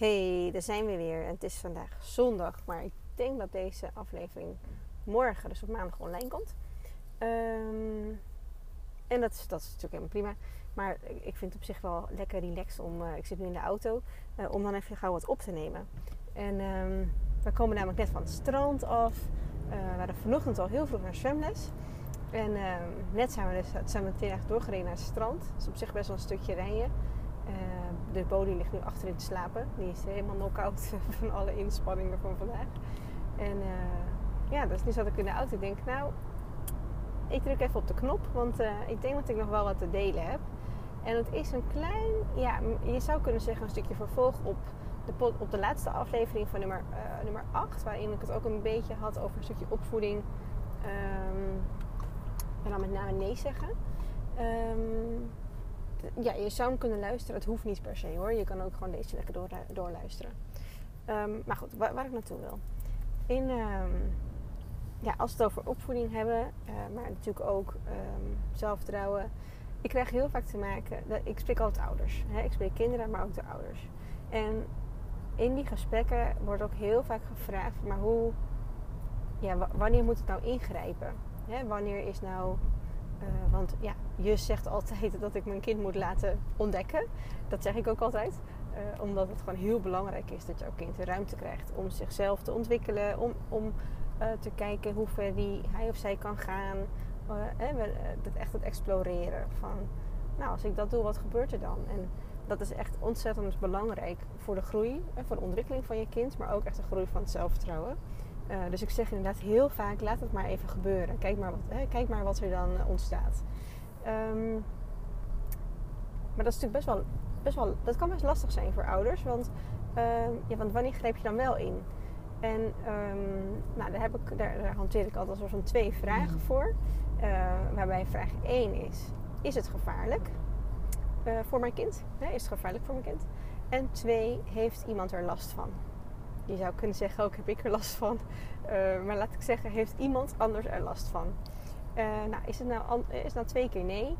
Hey, daar zijn we weer. Het is vandaag zondag, maar ik denk dat deze aflevering morgen, dus op maandag, online komt. Ehm, en dat is, dat is natuurlijk helemaal prima. Maar ik vind het op zich wel lekker relaxed om, uh, ik zit nu in de auto, uh, om dan even gauw wat op te nemen. En um, we komen namelijk net van het strand af. Uh, we hadden vanochtend al heel vroeg naar zwemles. En ehm, net zijn we dus zijn we doorgereden naar het strand. Dat is op zich best wel een stukje rijden. Uh, de Bodie ligt nu achterin te slapen. Die is helemaal knock-out van alle inspanningen van vandaag. En uh, ja, dus nu zat ik in de auto en denk, nou, ik druk even op de knop. Want uh, ik denk dat ik nog wel wat te delen heb. En het is een klein, ja, je zou kunnen zeggen een stukje vervolg op de, op de laatste aflevering van nummer, nummer 8. Waarin ik het ook een beetje had over een stukje opvoeding. Um, en dan met name nee zeggen. Um, ja, je zou hem kunnen luisteren. Het hoeft niet per se hoor. Je kan ook gewoon deze lekker door, doorluisteren. Um, maar goed, waar, ik naartoe wil. In, um, ja, als we het over opvoeding hebben, uh, maar natuurlijk ook um, zelfvertrouwen. Ik krijg heel vaak te maken, dat, ik spreek altijd ouders. Hè? Ik spreek kinderen, maar ook de ouders. En in die gesprekken wordt ook heel vaak gevraagd, maar hoe, ja, wanneer moet het nou ingrijpen? Hè? Wanneer is nou uh, want ja, Jus zegt altijd dat ik mijn kind moet laten ontdekken. Dat zeg ik ook altijd. Uh, omdat het gewoon heel belangrijk is dat jouw kind de ruimte krijgt om zichzelf te ontwikkelen. Om, om uh, te kijken hoe ver hij of zij kan gaan. dat echt het exploreren van, nou als ik dat doe, wat gebeurt er dan? En dat is echt ontzettend belangrijk voor de groei, voor de ontwikkeling van je kind. Maar ook echt de groei van het zelfvertrouwen. Uh, dus ik zeg inderdaad heel vaak: laat het maar even gebeuren. Kijk maar wat, hè, kijk maar wat er dan ontstaat. Um, maar dat is natuurlijk best wel, best wel. Dat kan best lastig zijn voor ouders. Want, uh, ja, want wanneer greep je dan wel in? En um, nou, daar, heb ik, daar, daar, hanteer ik altijd zo'n twee vragen voor. Uh, waarbij vraag 1 is: Is het gevaarlijk voor mijn kind? Is het gevaarlijk voor mijn kind? En twee, heeft iemand er last van? Je zou kunnen zeggen, ook heb ik er last van. Uh, maar laat ik zeggen, heeft iemand anders er last van? Uh, nou, is het nou, is het nou twee keer nee?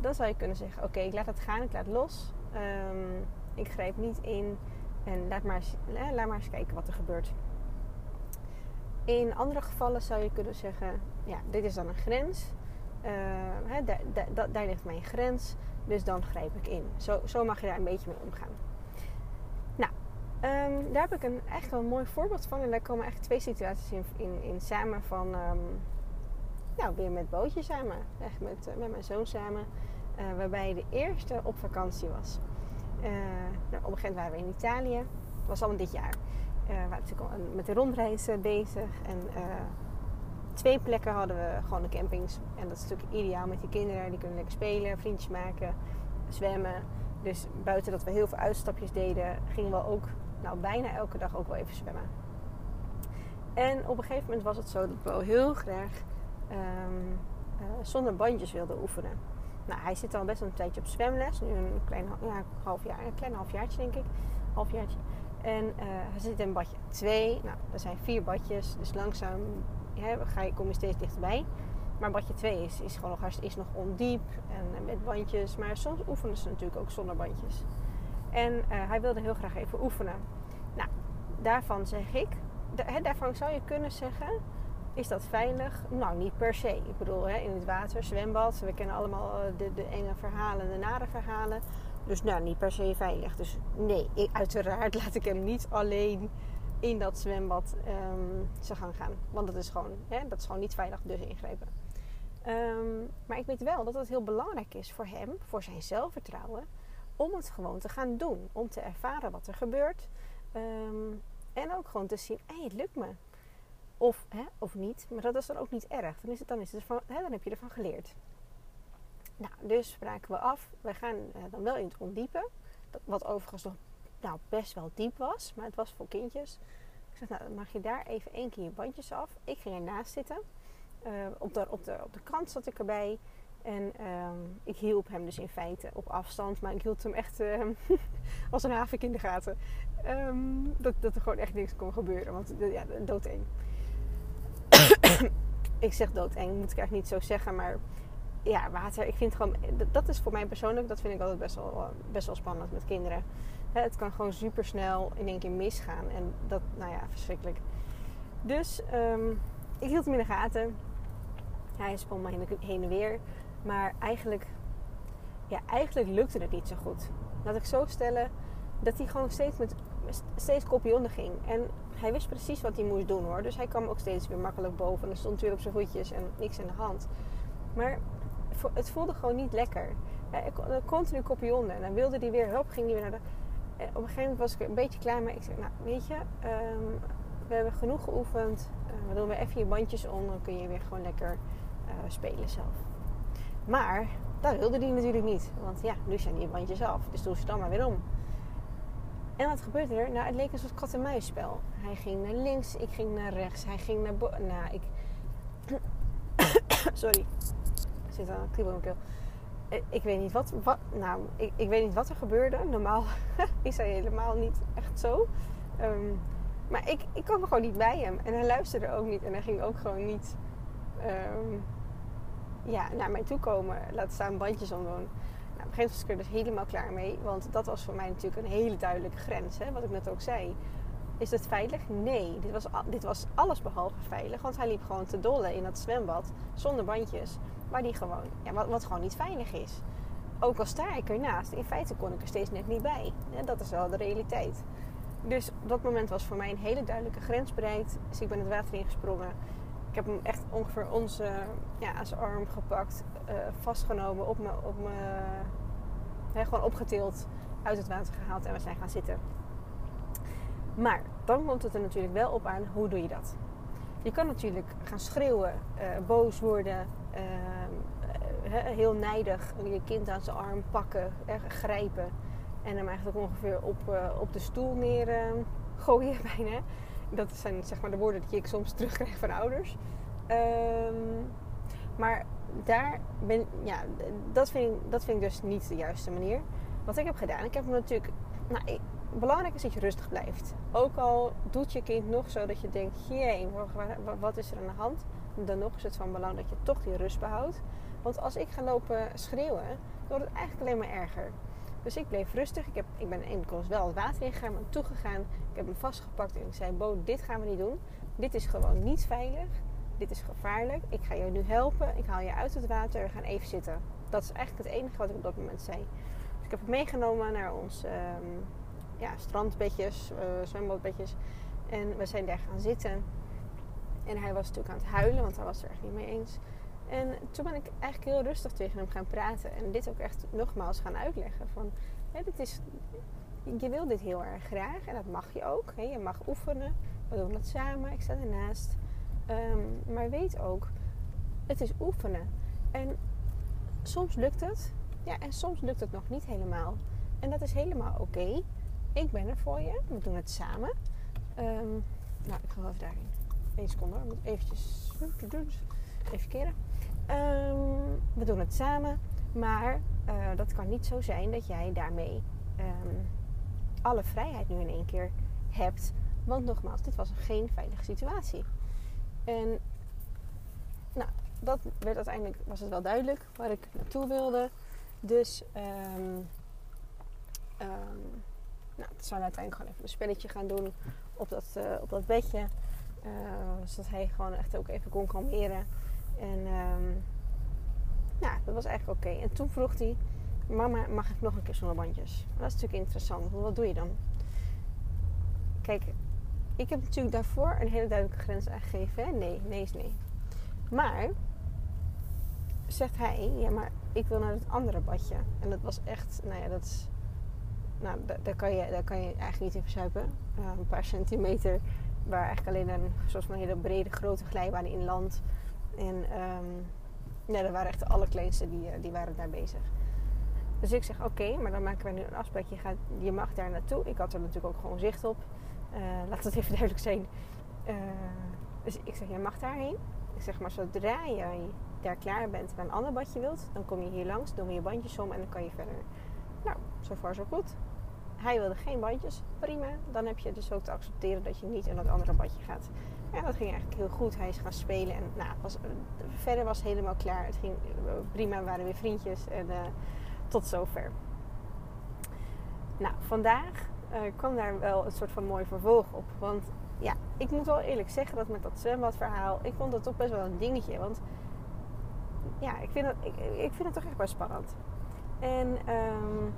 Dan zou je kunnen zeggen, oké, ik laat het gaan, ik laat los. Um, ik grijp niet in en laat maar, eens, laat maar eens kijken wat er gebeurt. In andere gevallen zou je kunnen zeggen, ja, dit is dan een grens. Daar, daar, daar ligt mijn grens, dus dan grijp ik in. Zo, zo mag je daar een beetje mee omgaan. Um, daar heb ik een, echt wel een mooi voorbeeld van. En daar komen echt twee situaties in, in, samen van... Um, nou, weer met bootje samen. Echt met, uh, met mijn zoon samen. Uh, waarbij de eerste op vakantie was. Uh, nou, op een gegeven moment waren we in Italië. Dat was allemaal dit jaar. we waren natuurlijk al met de rondreizen bezig. En twee plekken hadden we gewoon de campings. En dat is natuurlijk ideaal met die kinderen. Die kunnen lekker spelen, vriendjes maken, zwemmen. Dus buiten dat we heel veel uitstapjes deden, gingen we ook nou, bijna elke dag ook wel even zwemmen. En op een gegeven moment was het zo dat wel heel graag um, uh, zonder bandjes wilde oefenen. Nou, hij zit al best een tijdje op zwemles. Nu een klein ja, half jaar, een klein halfjaartje denk ik. Halfjaartje. En uh, hij zit in badje 2. Nou, er zijn vier badjes. Dus langzaam hè, ga je, kom je steeds dichterbij. Maar badje 2 is, is, gewoon nog, is nog ondiep en met bandjes. Maar soms oefenen ze natuurlijk ook zonder bandjes. En uh, hij wilde heel graag even oefenen. Nou, daarvan zeg ik, daarvan zou je kunnen zeggen, is dat veilig? Nou, niet per se. Ik bedoel, in het water, zwembad, we kennen allemaal eh, de, de enge verhalen, de nare verhalen. Dus nou, niet per se veilig. Dus nee, uiteraard laat ik hem niet alleen in dat zwembad um, zijn gaan. Want dat is gewoon, dat is gewoon niet veilig, dus ingrepen. Um, maar ik weet wel dat het heel belangrijk is voor hem, voor zijn zelfvertrouwen om het gewoon te gaan doen. Om te ervaren wat er gebeurt. Um, en ook gewoon te zien, hé, hey, het lukt me. Of, hè, of niet. Maar dat is dan ook niet erg. Dan, is het, dan, is het van, hè, dan heb je ervan geleerd. Nou, dus spraken we af. We gaan uh, dan wel in het ondiepe. Wat overigens nog nou, best wel diep was. Maar het was voor kindjes. Ik zeg, nou, mag je daar even één keer je bandjes af. Ik ging ernaast zitten. Uh, op, de, op, de, op de krant zat ik erbij. En um, ik hielp hem dus in feite op afstand, maar ik hield hem echt um, als een havik in de gaten. Um, dat, dat er gewoon echt niks kon gebeuren, want ja, doodeng. ik zeg doodeng, moet ik eigenlijk niet zo zeggen, maar ja, water, ik vind gewoon, dat is voor mij persoonlijk, dat vind ik altijd best wel, best wel spannend met kinderen. het kan gewoon super snel in één keer misgaan. En dat, nou ja, verschrikkelijk. Dus ehm, ik hield hem in de gaten. Hij sprong maar heen en weer. Maar eigenlijk, ja, eigenlijk lukte het niet zo goed. Laat ik zo stellen dat hij gewoon steeds, met, steeds kopje ging. En hij wist precies wat hij moest doen hoor. Dus hij kwam ook steeds weer makkelijk boven. En er stond weer op zijn voetjes en niks in de hand. Maar het voelde gewoon niet lekker. Ik continu kopje onder. En dan wilde hij weer, hop, ging hij weer naar de... En op een gegeven moment was ik een beetje klaar. Maar ik zei, nou weet je, ehm, we hebben genoeg geoefend. Uh, we doen weer even je bandjes om. Dan kun je weer gewoon lekker uh, spelen zelf. Maar dat wilde hij natuurlijk niet. Want ja, nu zijn die bandjes af. Dus doe ze dan maar weer om. En wat gebeurde er? Nou, het leek een soort kat-en-muisspel. Hij ging naar links, ik ging naar rechts. Hij ging naar boven. Nou, ik... Sorry. Er zit een kriebel in mijn keel. Eh, ik weet niet wat, wat nou, ik, ik, weet niet wat er gebeurde. Normaal is hij helemaal niet echt zo. Um, maar ik, ik kwam gewoon niet bij hem. En hij luisterde ook niet. En hij ging ook gewoon niet um, ja, naar mij toe komen. Laten staan bandjes omdoen. Nou, op een gegeven moment was ik er dus helemaal klaar mee. Want dat was voor mij natuurlijk een hele duidelijke grens. Hè, wat ik net ook zei. Is het veilig? Nee. Dit was, dit was alles behalve veilig. Want hij liep gewoon te dollen in dat zwembad. Zonder bandjes. Maar die gewoon, ja, wat, wat gewoon niet veilig is. Ook al sta ik ernaast. In feite kon ik er steeds net niet bij. Ja, dat is wel de realiteit. Dus op dat moment was voor mij een hele duidelijke grens bereikt. Dus ik ben het water ingesprongen. Ik heb hem echt ongeveer onze, ja, aan zijn arm gepakt, uh, vastgenomen, op me, op gewoon opgetild, uit het water gehaald en we zijn gaan zitten. Maar dan komt het er natuurlijk wel op aan, hoe doe je dat? Je kan natuurlijk gaan schreeuwen, uh, boos worden, uh, heel nijdig je kind aan zijn arm pakken, grijpen. En hem eigenlijk ongeveer op, op de stoel neer uh, gooien bijna. Dat zijn zeg maar de woorden die ik soms terugkrijg van ouders. Um, maar daar ben, ja, dat vind, ik, dat vind ik dus niet de juiste manier. Wat ik heb gedaan, ik heb natuurlijk... Nou, belangrijk is dat je rustig blijft. Ook al doet je kind nog zo dat je denkt... Jee, wat is er aan de hand? Dan nog is het van belang dat je toch die rust behoudt. Want als ik ga lopen schreeuwen, dan wordt het eigenlijk alleen maar erger. Dus ik bleef rustig. Ik, heb, ik ben enkel wel het water ingegaan, ben toegegaan. Ik heb hem vastgepakt en ik zei: Bo, dit gaan we niet doen. Dit is gewoon niet veilig. Dit is gevaarlijk. Ik ga je nu helpen. Ik haal je uit het water. We gaan even zitten. Dat is eigenlijk het enige wat ik op dat moment zei. Dus ik heb hem meegenomen naar ons um, ja, strandbedjes, uh, zwembadbedjes. En we zijn daar gaan zitten. En hij was natuurlijk aan het huilen, want hij was er echt niet mee eens. En toen ben ik eigenlijk heel rustig tegen hem gaan praten. En dit ook echt nogmaals gaan uitleggen. Van, hè, dit is, je wil dit heel erg graag. En dat mag je ook. Hè. Je mag oefenen. We doen het samen. Ik sta ernaast. Um, maar weet ook, het is oefenen. En soms lukt het. Ja, en soms lukt het nog niet helemaal. En dat is helemaal oké. Ik ben er voor je. We doen het samen. Um, nou, ik ga even daarin. Eén seconde. Ik moet eventjes... Even keren. Um, we doen het samen, maar uh, dat kan niet zo zijn dat jij daarmee um, alle vrijheid nu in één keer hebt. Want nogmaals, dit was geen veilige situatie. En nou, dat werd uiteindelijk was het wel duidelijk waar ik naartoe wilde. Dus um, nou, we zou uiteindelijk gewoon even een spelletje gaan doen op dat, uh, op dat bedje. Uh, zodat hij gewoon echt ook even kon kalmeren. En um, ja, dat was eigenlijk oké. En toen vroeg hij, mama, mag ik nog een keer zonder bandjes? Dat is natuurlijk interessant, wat doe je dan? Kijk, ik heb natuurlijk daarvoor een hele duidelijke grens aangegeven. Nee, nee is nee. Maar, zegt hij, ja, maar ik wil naar het andere badje. En dat was echt, nou ja, dat is, nou, daar, kan je, daar kan je eigenlijk niet in verzuipen. Uh, een paar centimeter, waar eigenlijk alleen een soort van hele brede, grote glijbaan in land. En um, ja, dat waren echt de allerkleinste die, eh, die waren daar bezig. Dus ik zeg oké, maar dan maken we nu een afspraakje. Je, je mag daar naartoe. Ik had er natuurlijk ook gewoon zicht op. Uh, laat het even duidelijk zijn. Uh, dus ik zeg, jij mag daarheen. Ik zeg maar, zodra jij daar klaar bent en een ander badje wilt, dan kom je hier langs, doen we je bandjes om en dan kan je verder. Nou, zo ver zo goed. Hij wilde geen bandjes, prima. Dan heb je dus ook te accepteren dat je niet in dat andere badje gaat. Ja, dat ging eigenlijk heel goed. Hij is gaan spelen en nou, was, verder was het helemaal klaar. Het ging prima, we waren weer vriendjes en uh, tot zover. Nou, vandaag kwam daar wel een soort van mooi vervolg op. Want ja, ik moet wel eerlijk zeggen dat met dat zwembadverhaal, ik vond dat toch best wel een dingetje. Want ja, ik vind het, ik, ik vind het toch echt wel spannend. En um,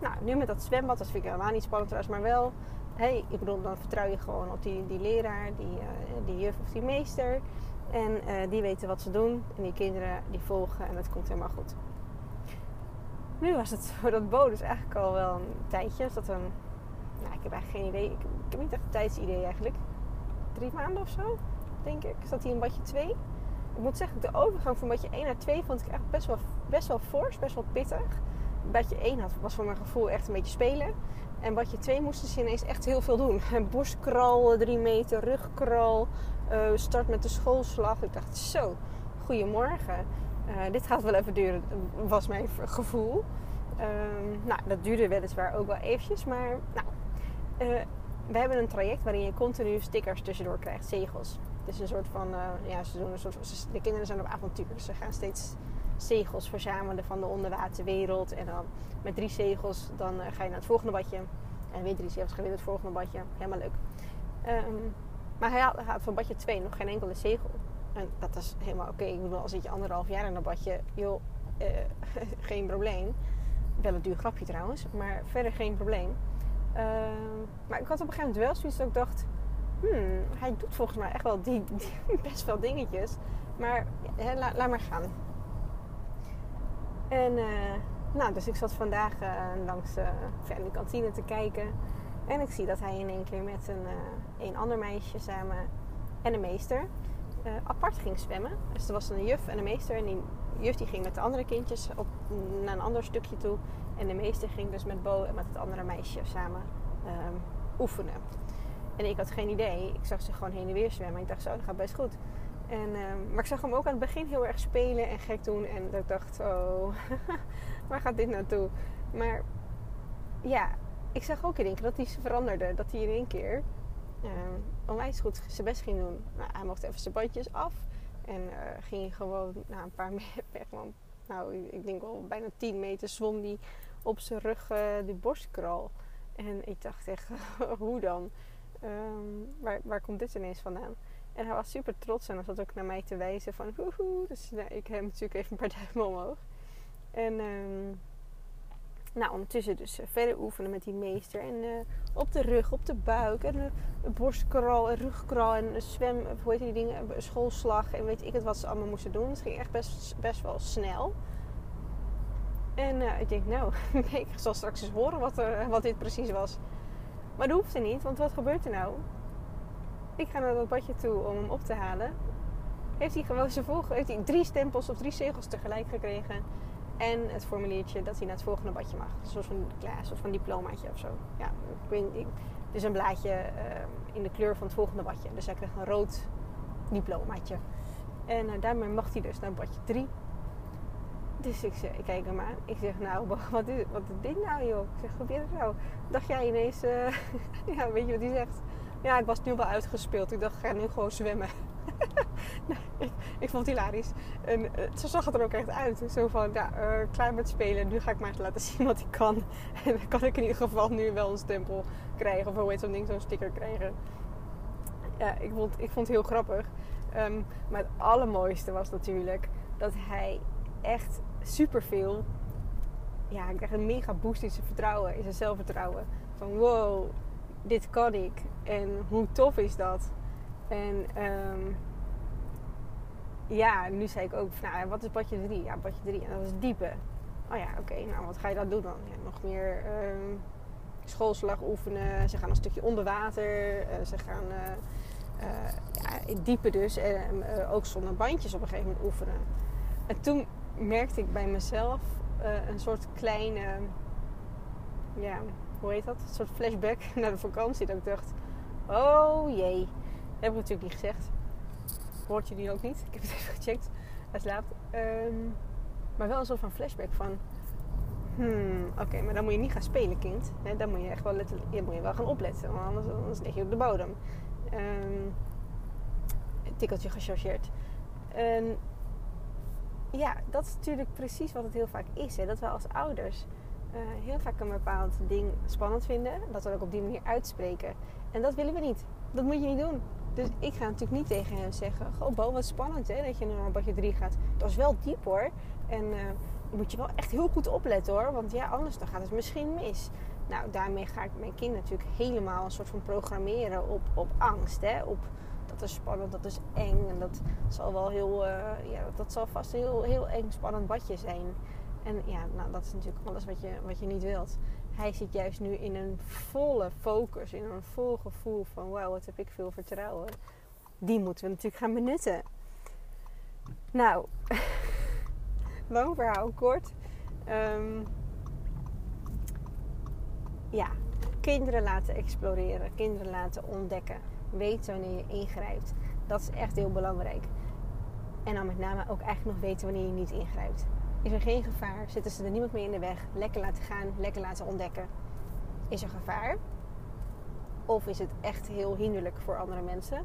nou, nu met dat zwembad, dat vind ik helemaal niet spannend trouwens, maar wel, hey, ik bedoel, dan vertrouw je gewoon op die, die leraar, die, uh, die juf of die meester. En uh, die weten wat ze doen. En die kinderen die volgen en het komt helemaal goed. Nu was het voor dat bonus eigenlijk al wel een tijdje. Is dat een, nou, ik heb eigenlijk geen idee. Ik, heb niet echt een tijdsidee eigenlijk. Drie maanden of zo, denk ik. Zat hij in badje 2. Ik moet zeggen, de overgang van badje 1 naar 2 vond ik echt best wel, best wel fors, best wel pittig. Badje 1 had, was voor mijn gevoel echt een beetje spelen. En badje 2 moesten ze ineens echt heel veel doen. Borstkral, 3 meter, rugkral, uh, start met de schoolslag. Ik dacht, zo, goedemorgen. Uh, dit gaat wel even duren, was mijn gevoel. Um, nou, dat duurde weliswaar ook wel eventjes, maar nou, uh, we hebben een traject waarin je continu stickers tussendoor krijgt, zegels. Het is een soort van, ja, ze doen een soort, de kinderen zijn op avontuur, dus ze gaan steeds zegels verzamelen van de onderwaterwereld. En dan met drie zegels, dan ga je naar het volgende badje. En weer drie zegels, ga je weer naar het volgende badje. Helemaal leuk. Um, maar hij had van badje 2 nog geen enkele zegel. En dat is helemaal oké. Ik bedoel, al zit je anderhalf jaar in een badje, joh, uh, geen probleem. Wel een duur grapje trouwens, maar verder geen probleem. Uh, maar ik had op een gegeven moment wel zoiets dat ik dacht... Hmm, hij doet volgens mij echt wel die, best wel dingetjes. Maar laat maar gaan. En uh, nou, dus ik zat vandaag uh, langs uh, in de kantine te kijken. En ik zie dat hij in één keer met een, een ander meisje samen en een meester apart ging zwemmen. Dus er was een juf en een meester. En die juf die ging met de andere kindjes op, naar een ander stukje toe. En de meester ging dus met Bo en met het andere meisje samen um, oefenen. En ik had geen idee. Ik zag ze gewoon heen en weer zwemmen. Ik dacht zo, dat gaat best goed. En, um, maar ik zag hem ook aan het begin heel erg spelen en gek doen. En dat ik dacht, oh, waar gaat dit naartoe? Maar ja, ik zag ook in één keer dat hij veranderde. Dat hij in één keer uh, onwijs goed zijn best ging doen. Nou, hij mocht even zijn bandjes af. En uh, ging gewoon na een paar meter, nou, ik denk wel bijna 10 meter zwom die op zijn rug uh, die borstkral. En ik dacht echt, hoe dan? Um, waar, waar komt dit ineens vandaan? En hij was super trots en hij zat ook naar mij te wijzen van hoehoe. Dus nou, ik heb natuurlijk even een paar duimen omhoog. En um, nou, ondertussen dus uh, verder oefenen met die meester. En uh, op de rug, op de buik. En uh, borstkral, en rugkral. En zwem, hoe heet die dingen? Schoolslag. En weet ik het wat ze allemaal moesten doen. Het ging echt best, best wel snel. En ik denk, nou, ik zal straks eens horen wat, wat dit precies was. Maar dat hoefde niet, want wat gebeurt er nou? Ik ga naar dat badje toe om hem op te halen. Heeft hij gewoon zijn volgende, heeft hij drie stempels of drie zegels tegelijk gekregen. En het formuliertje dat hij naar het volgende badje mag. Een soort van, ja, een diplomaatje of zo. Ja, ik weet. Dus een blaadje uh, in de kleur van het volgende badje. Dus hij krijgt een rood diplomaatje. En uh, daarmee mag hij dus naar badje 3. Dus ik, ik kijk hem aan. Ik zeg, nou, wat is, wat dit nou, joh? Ik zeg, is het nou? Dacht jij ineens, uh, ja, weet je wat hij zegt? Ja, ik was nu wel uitgespeeld. Ik dacht, ik ga nu gewoon zwemmen. nou, ik, vond het hilarisch. En uh, zo zag het er ook echt uit. Zo van, ja, uh, klaar met spelen. Nu ga ik maar laten zien wat ik kan. En dan kan ik in ieder geval nu wel een stempel krijgen. Of hoe heet zo'n ding, zo'n sticker krijgen. Ja, ik vond, ik vond het heel grappig. Um, maar het allermooiste was natuurlijk dat hij echt superveel... Ja, ik krijg een mega boost in zijn vertrouwen, in zijn zelfvertrouwen. Van wow, dit kan ik. En hoe tof is dat? En um, ja, nu zei ik ook, nou, wat is badje 3? Ja, badje 3. En dat is diepe. Oh ja, oké, nou wat ga je dan doen dan? Nog meer um, schoolslag oefenen. Ze gaan een stukje onder water. Uh, ze gaan uh, ja, diepe dus. En ook zonder bandjes op een gegeven moment oefenen. En toen merkte ik bij mezelf een soort kleine, ja, hoe heet dat? Een soort flashback naar de vakantie. Dat ik dacht, oh jee. Dat heb ik natuurlijk niet gezegd. Hoort je die ook niet? Ik heb het even gecheckt. Hij slaapt. Um, maar wel een soort van flashback van... Hmm, oké, maar dan moet je niet gaan spelen, kind. Dan moet je echt wel, letterlijk, ja, moet je wel gaan opletten. Want anders, lig je op de bodem. Um, een tikkeltje gechargeerd. En ja, dat is natuurlijk precies wat het heel vaak is. Hè? Dat we als ouders uh, heel vaak een bepaald ding spannend vinden. Dat we ook op die manier uitspreken. En dat willen we niet. Dat moet je niet doen. Dus ik ga natuurlijk niet tegen hem zeggen: Goh, Bo, wat spannend hè, dat je naar badje 3 gaat. Dat is wel diep hoor. En uh, moet je wel echt heel goed opletten hoor. Want ja, anders dan gaat het misschien mis. Nou, daarmee ga ik mijn kind natuurlijk helemaal een soort van programmeren op, op angst. Hè? Op dat is spannend, dat is eng. En dat zal wel heel, uh, ja, dat zal vast een heel, heel eng spannend badje zijn. En ja, nou, dat is natuurlijk alles wat je, wat je niet wilt. Hij zit juist nu in een volle focus, in een vol gevoel van wauw, wat heb ik veel vertrouwen. Die moeten we natuurlijk gaan benutten. Nou, lang verhaal kort. Um, ja, kinderen laten exploreren, kinderen laten ontdekken. Weten wanneer je ingrijpt. Dat is echt heel belangrijk. En dan met name ook eigenlijk nog weten wanneer je niet ingrijpt. Is er geen gevaar? Zitten ze er niemand mee in de weg? Lekker laten gaan, lekker laten ontdekken. Is er gevaar? Of is het echt heel hinderlijk voor andere mensen?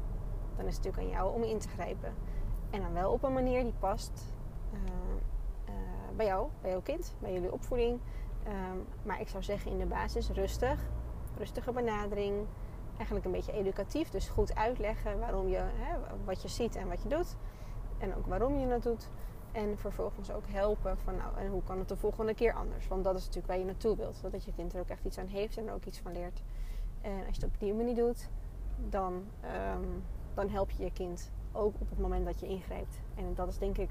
Dan is het natuurlijk aan jou om in te grijpen. En dan wel op een manier die past uh, uh, bij jou, bij jouw kind, bij jullie opvoeding. Um, maar ik zou zeggen in de basis rustig, rustige benadering. Eigenlijk een beetje educatief, dus goed uitleggen waarom je, hè, wat je ziet en wat je doet. En ook waarom je het doet. En vervolgens ook helpen van nou, en hoe kan het de volgende keer anders? Want dat is natuurlijk waar je naartoe wilt. Dat je kind er ook echt iets aan heeft en er ook iets van leert. En als je het op die manier doet, dan, um, dan help je je kind ook op het moment dat je ingrijpt. En dat is denk ik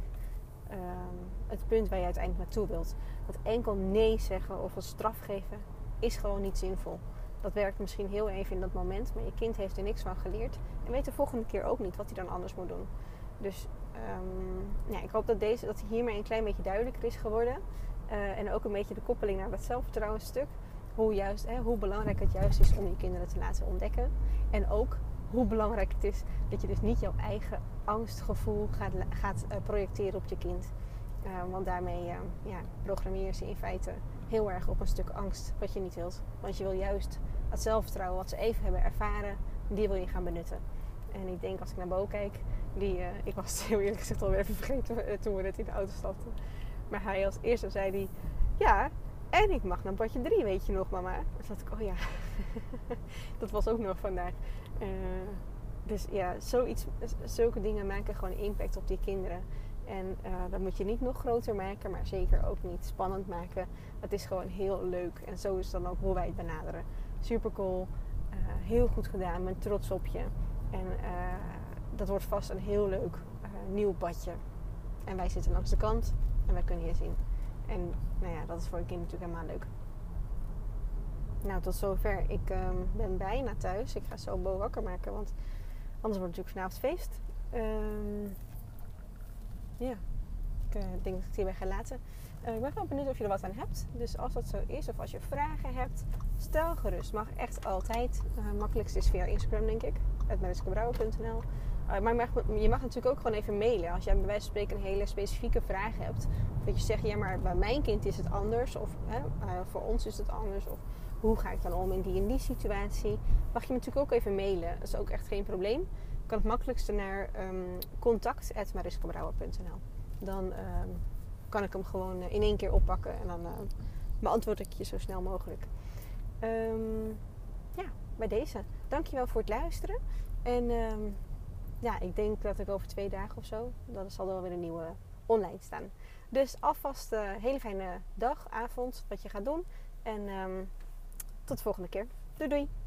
um, het punt waar je uiteindelijk naartoe wilt. Dat enkel nee zeggen of een straf geven is gewoon niet zinvol. Dat werkt misschien heel even in dat moment, maar je kind heeft er niks van geleerd en weet de volgende keer ook niet wat hij dan anders moet doen. Dus um, ja, ik hoop dat, deze, dat hiermee een klein beetje duidelijker is geworden. Uh, en ook een beetje de koppeling naar dat zelfvertrouwensstuk. Hoe, juist, hè, hoe belangrijk het juist is om je kinderen te laten ontdekken. En ook hoe belangrijk het is dat je dus niet jouw eigen angstgevoel gaat, gaat uh, projecteren op je kind. Uh, want daarmee uh, ja, programmeer ze in feite heel erg op een stuk angst wat je niet wilt. Want je wil juist het zelfvertrouwen wat ze even hebben ervaren, die wil je gaan benutten. En ik denk als ik naar Bo kijk, die, uh, ik was heel eerlijk gezegd alweer even vergeten uh, toen we net in de auto stapten. Maar hij als eerste zei hij, ja, en ik mag naar badje 3, weet je nog mama? Toen dacht ik, oh ja, dat was ook nog vandaag. Uh, dus ja, zoiets, zulke dingen maken gewoon impact op die kinderen. En dat moet je niet nog groter maken, maar zeker ook niet spannend maken. Het is gewoon heel leuk. En zo is dan ook hoe wij het benaderen. Super cool. Heel goed gedaan. Ben trots op je. En dat wordt vast een heel leuk nieuw badje. En wij zitten langs de kant en wij kunnen je zien. En nou ja, dat is voor een kind natuurlijk helemaal leuk. Nou, tot zover. Ik um, ben bijna thuis. Ik ga zo Bo wakker maken, want anders wordt het natuurlijk vanavond feest. Um, ja, ik uh, denk dat ik het hierbij ga laten. Uh, ik ben wel benieuwd of je er wat aan hebt. Dus als dat zo is, of als je vragen hebt, stel gerust. Mag echt altijd. Uh, makkelijkst is via Instagram, denk ik. mariskebrouwer.nl uh, Maar je mag, natuurlijk ook gewoon even mailen. Als jij bij wijze van spreken een hele specifieke vraag hebt. Of dat je zegt, ja, maar bij mijn kind is het anders. Of voor ons is het anders. Of hoe ga ik dan om in die en die situatie? Mag je natuurlijk ook even mailen. Dat is ook echt geen probleem kan het makkelijkste naar um, contact.mariskebrouwer.nl. Dan um, kan ik hem gewoon uh, in één keer oppakken en dan uh, beantwoord ik je zo snel mogelijk. Um, ja, bij deze. Dankjewel voor het luisteren. En ja, ik denk dat ik over twee dagen of zo, dan zal er wel weer een nieuwe online staan. Dus alvast een uh, hele fijne dag, avond, wat je gaat doen. En tot de volgende keer. Doei doei!